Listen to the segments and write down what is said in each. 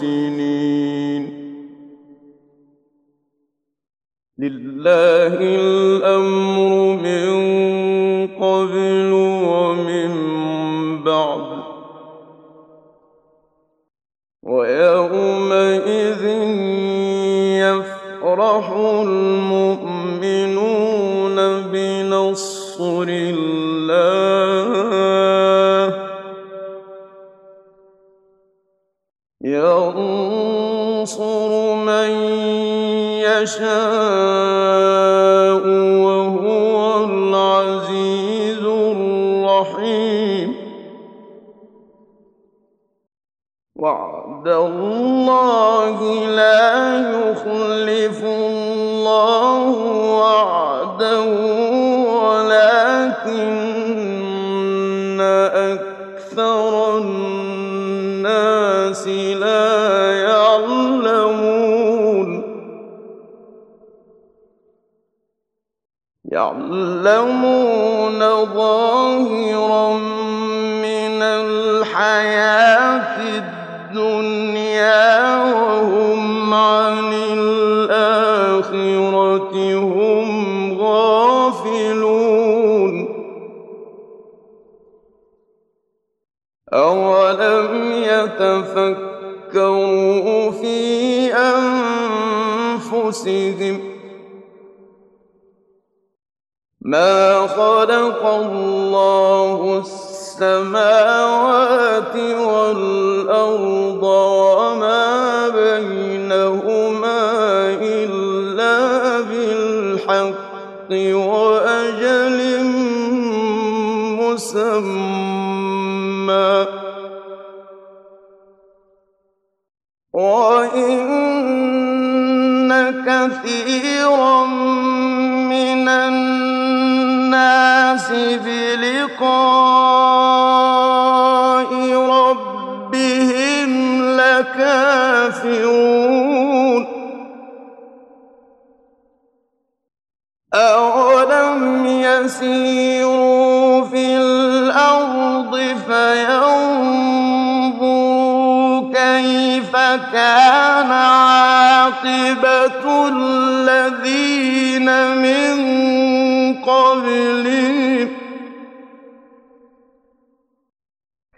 سنين لله يشاء وهو العزيز الرحيم. وعد الله لا يخلف الله وعده ولكن أكثر الناس لا يعلمون ظاهرا من الحياة الدنيا وهم عن الآخرة هم غافلون. أولم يتفكروا في أنفسهم ما خلق الله السماوات والأرض وما بينهما إلا بالحق وأجل مسمى وإن كثيرا بلقاء ربهم لكافرون. أولم يسيروا في الأرض فينظروا كيف كان عاقبة الذين من قبلهم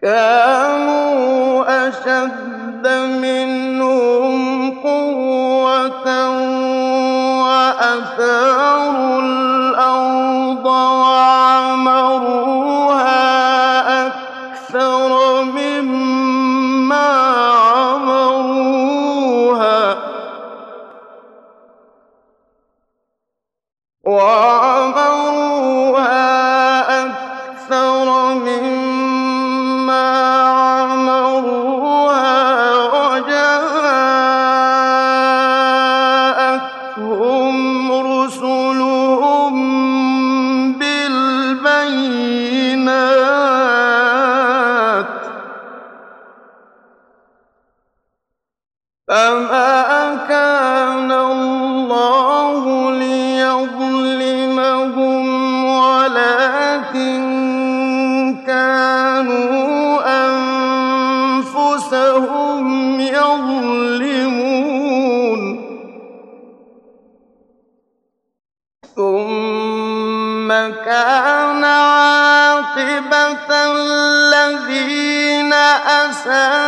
كانوا أشد منهم قوة وأثاروا كان عاقبة الذين أساءوا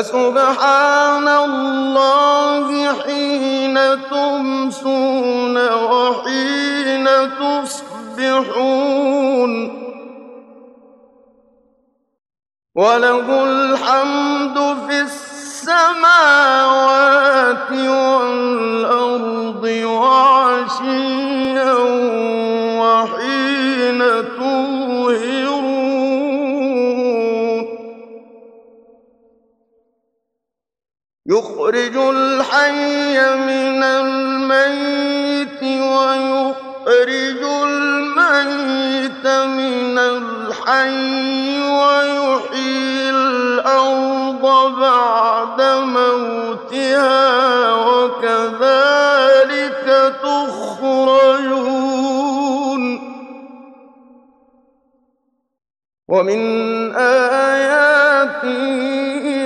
فسبحان الله حين تمسون وحين تصبحون وله الحمد في السماوات من الميت ويخرج الميت من الحي ويحيي الأرض بعد موتها وكذلك تخرجون. ومن آياته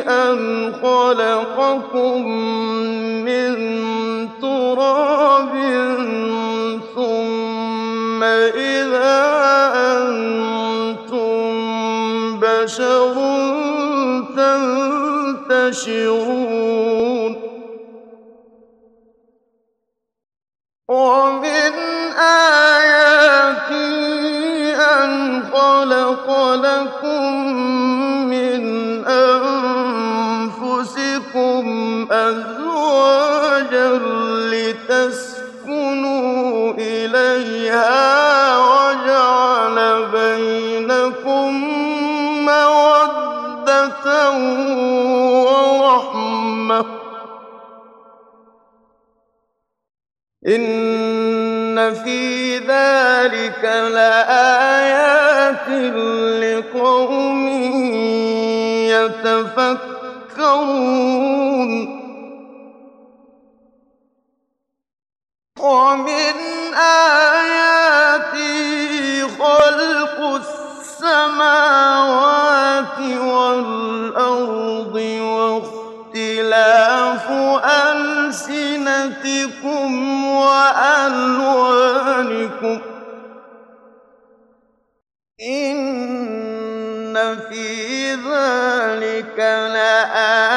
أن خلقكم تراب ثم إذا أنتم بشر تنتشرون. ومن آياته إن في ذلك لآيات لقوم يتفكرون ومن آياته ألسنتكم وألوانكم إن في ذلك لآيات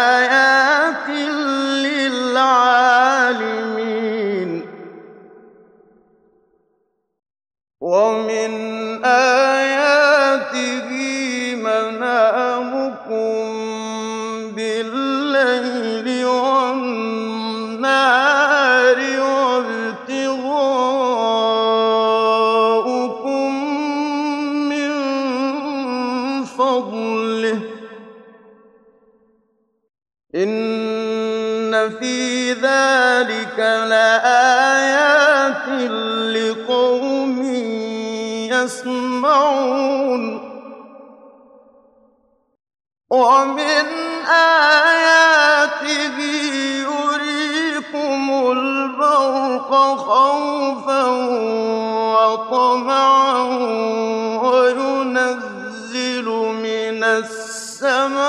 ذلك لآيات لقوم يسمعون. ومن آياته يريكم البرق خوفا وطمعا وينزل من السماء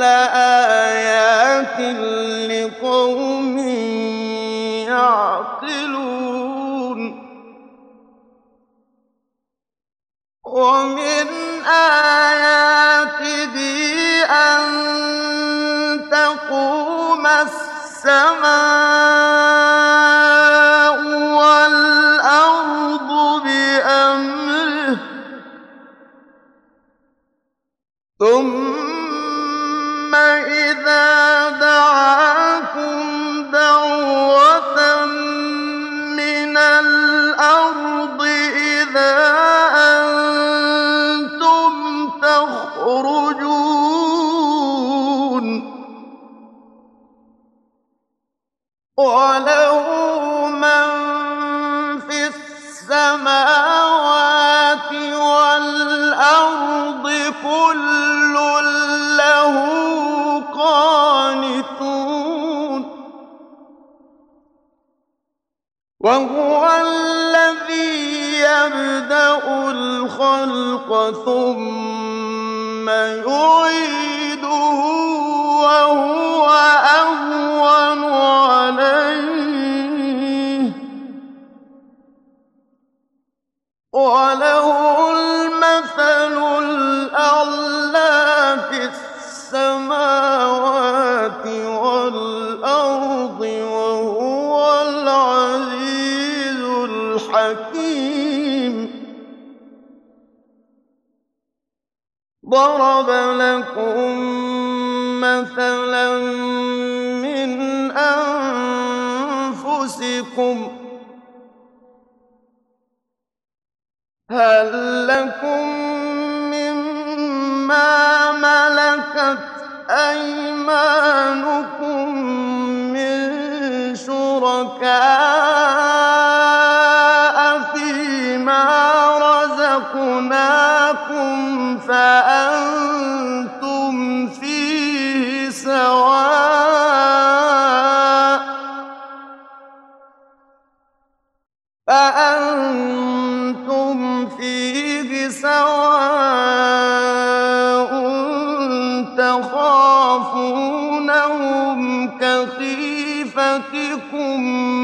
لآيات لقوم يعقلون. ومن آياته أن تقوم السماء لكم مثلا من أنفسكم هل لكم مما ملكت أيمانكم من شركاء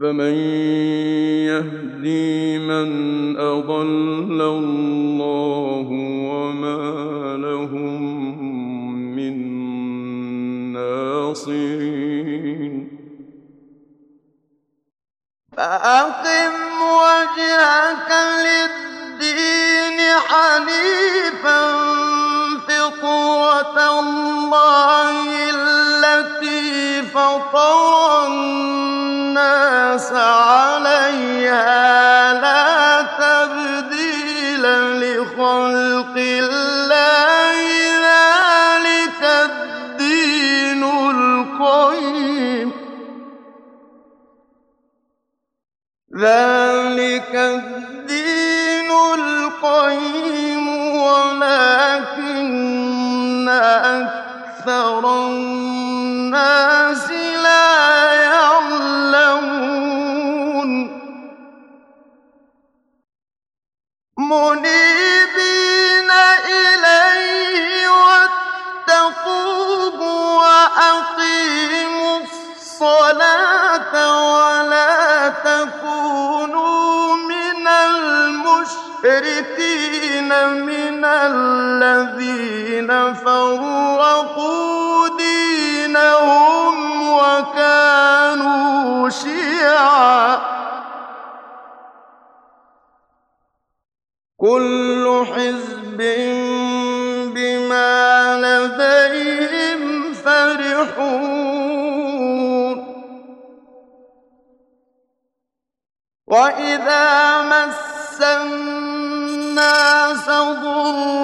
فمن يهدي من أضل الله وما لهم من ناصرين. فأقم وجهك للدين حنيفا فطرة الله عليها لا تبديل لخلق الله ذلك الدين القيم. ذلك الدين القيم ولكن أكثر منيبين إليه واتقوه وأقيموا الصلاة ولا تكونوا من المشركين من الذين فرقوا دينهم وكانوا شيعا كل حزب بما لديهم فرحون. وإذا مس الناس ضر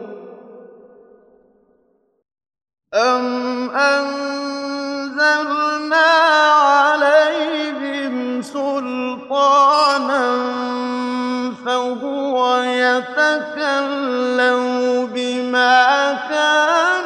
أم أنزلنا عليهم سلطانا فهو يتكلم بما كان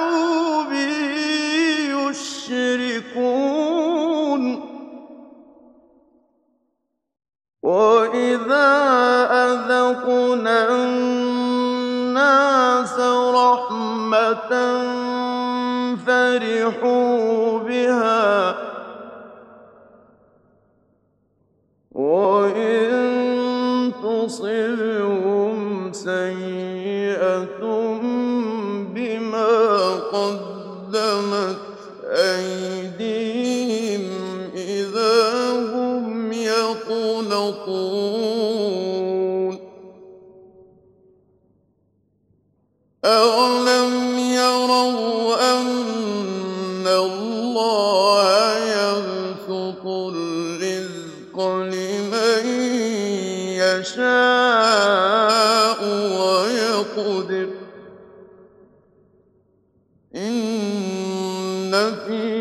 الحور قدر إن في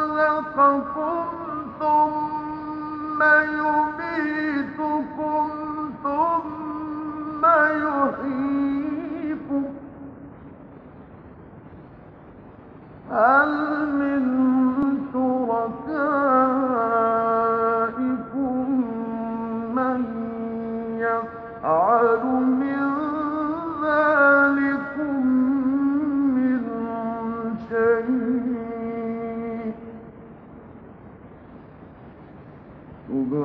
خلقكم ثم يميتكم ثم يحييكم. هل من شركائكم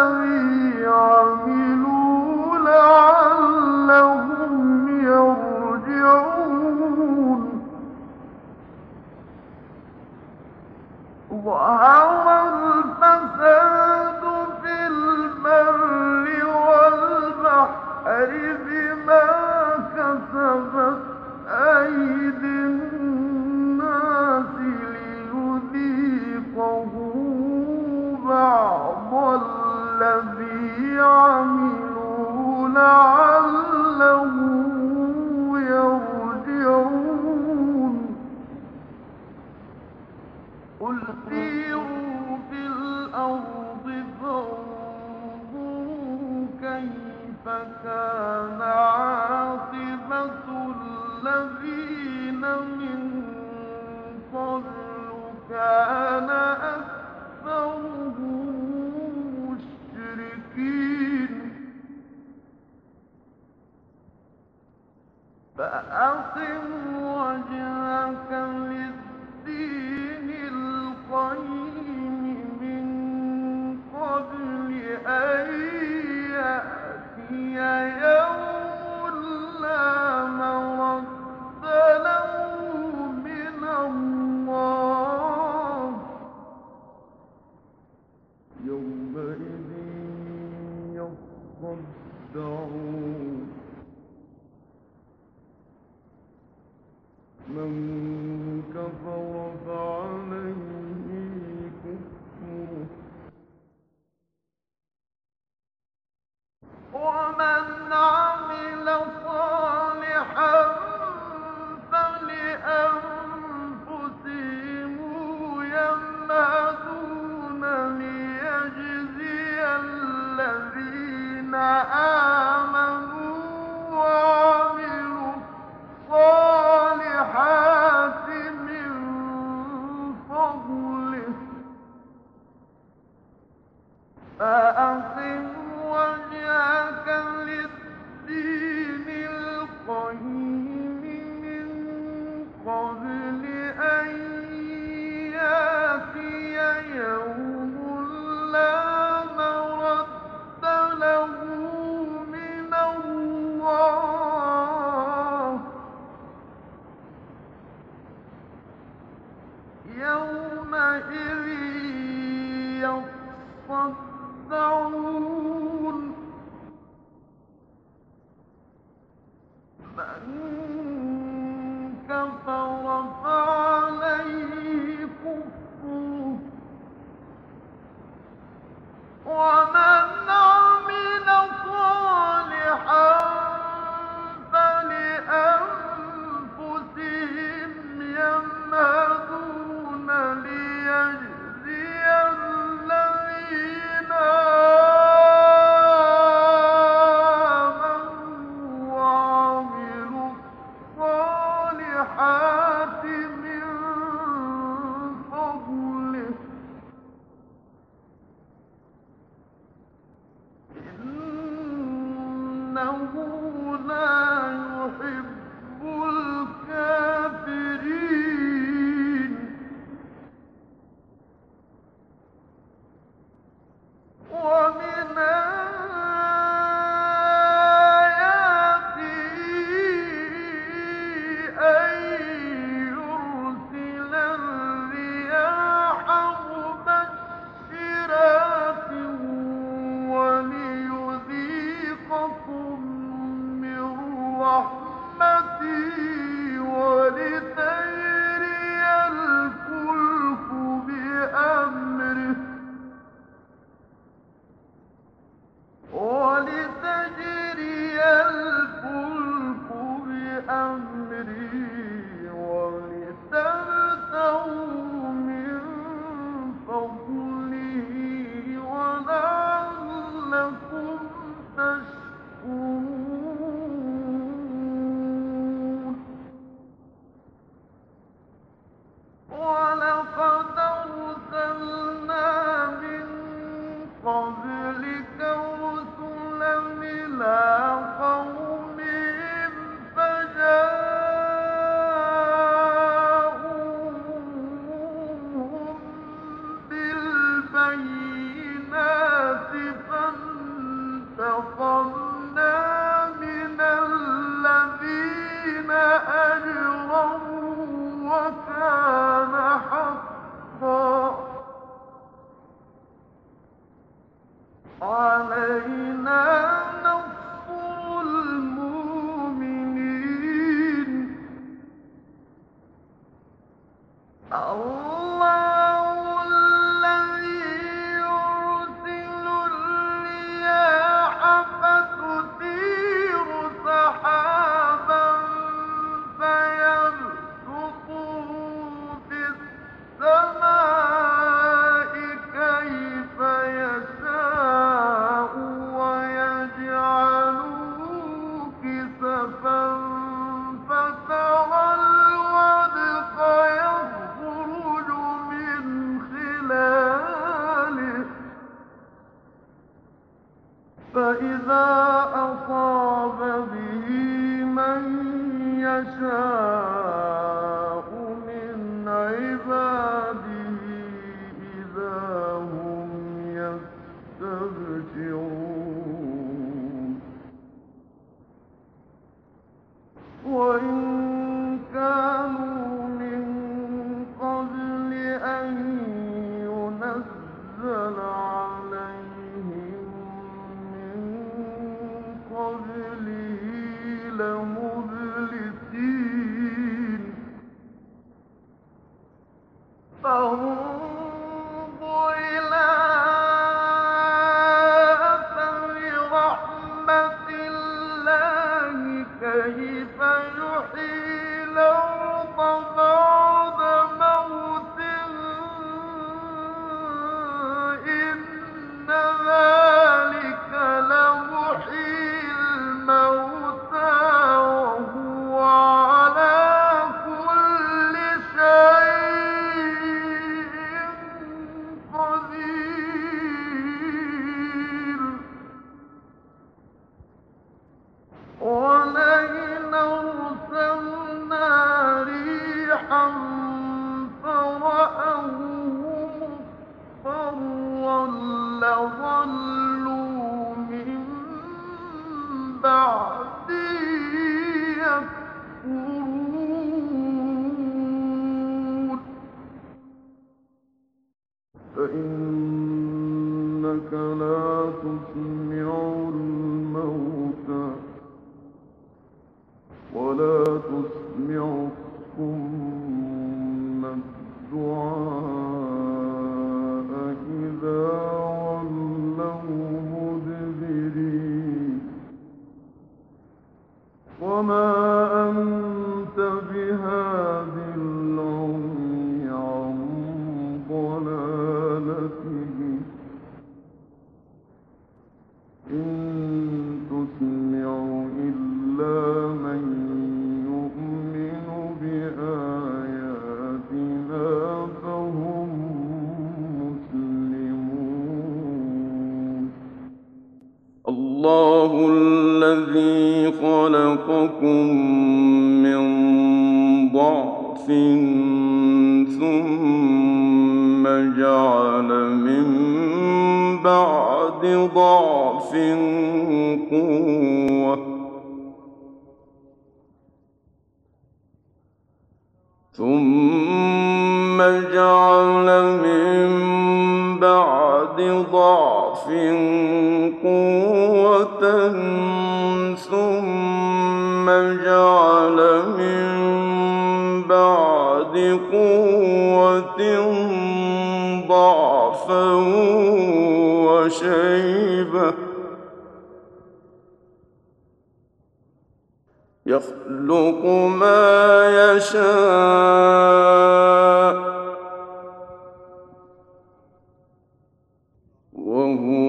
الذي فأقم وجهك للدين. أو الله الله الذي خلقكم من ضعف ثم جعل من بعد ضعف ضعفا يخلق ما يشاء وهو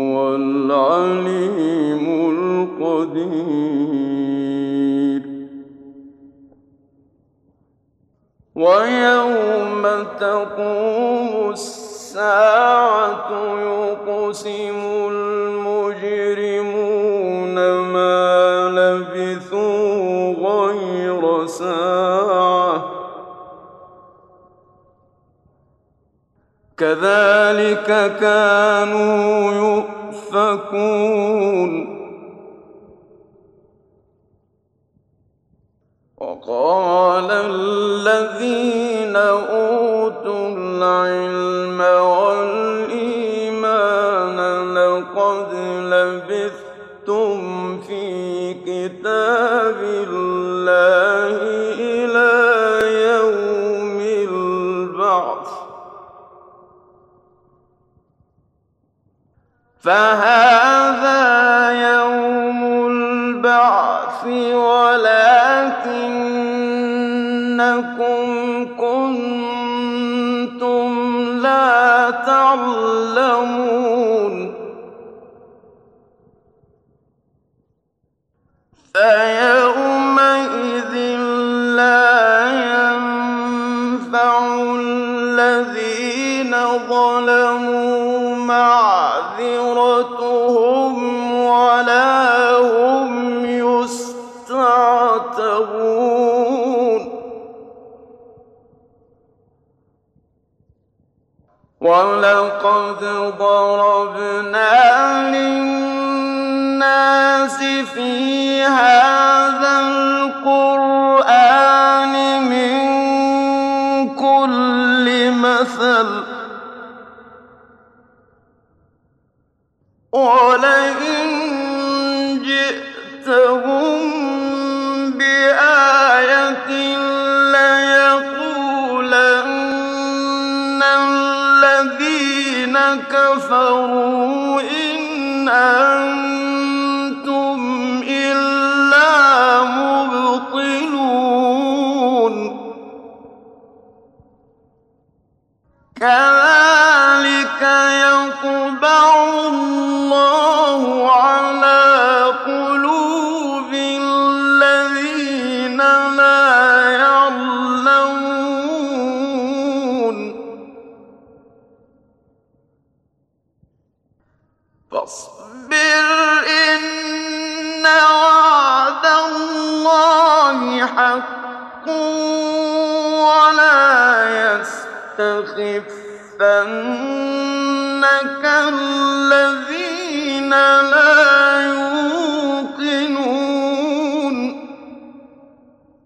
تقوم الساعة يقسم المجرمون ما لبثوا غير ساعة. كذلك كانوا يؤفكون فهذا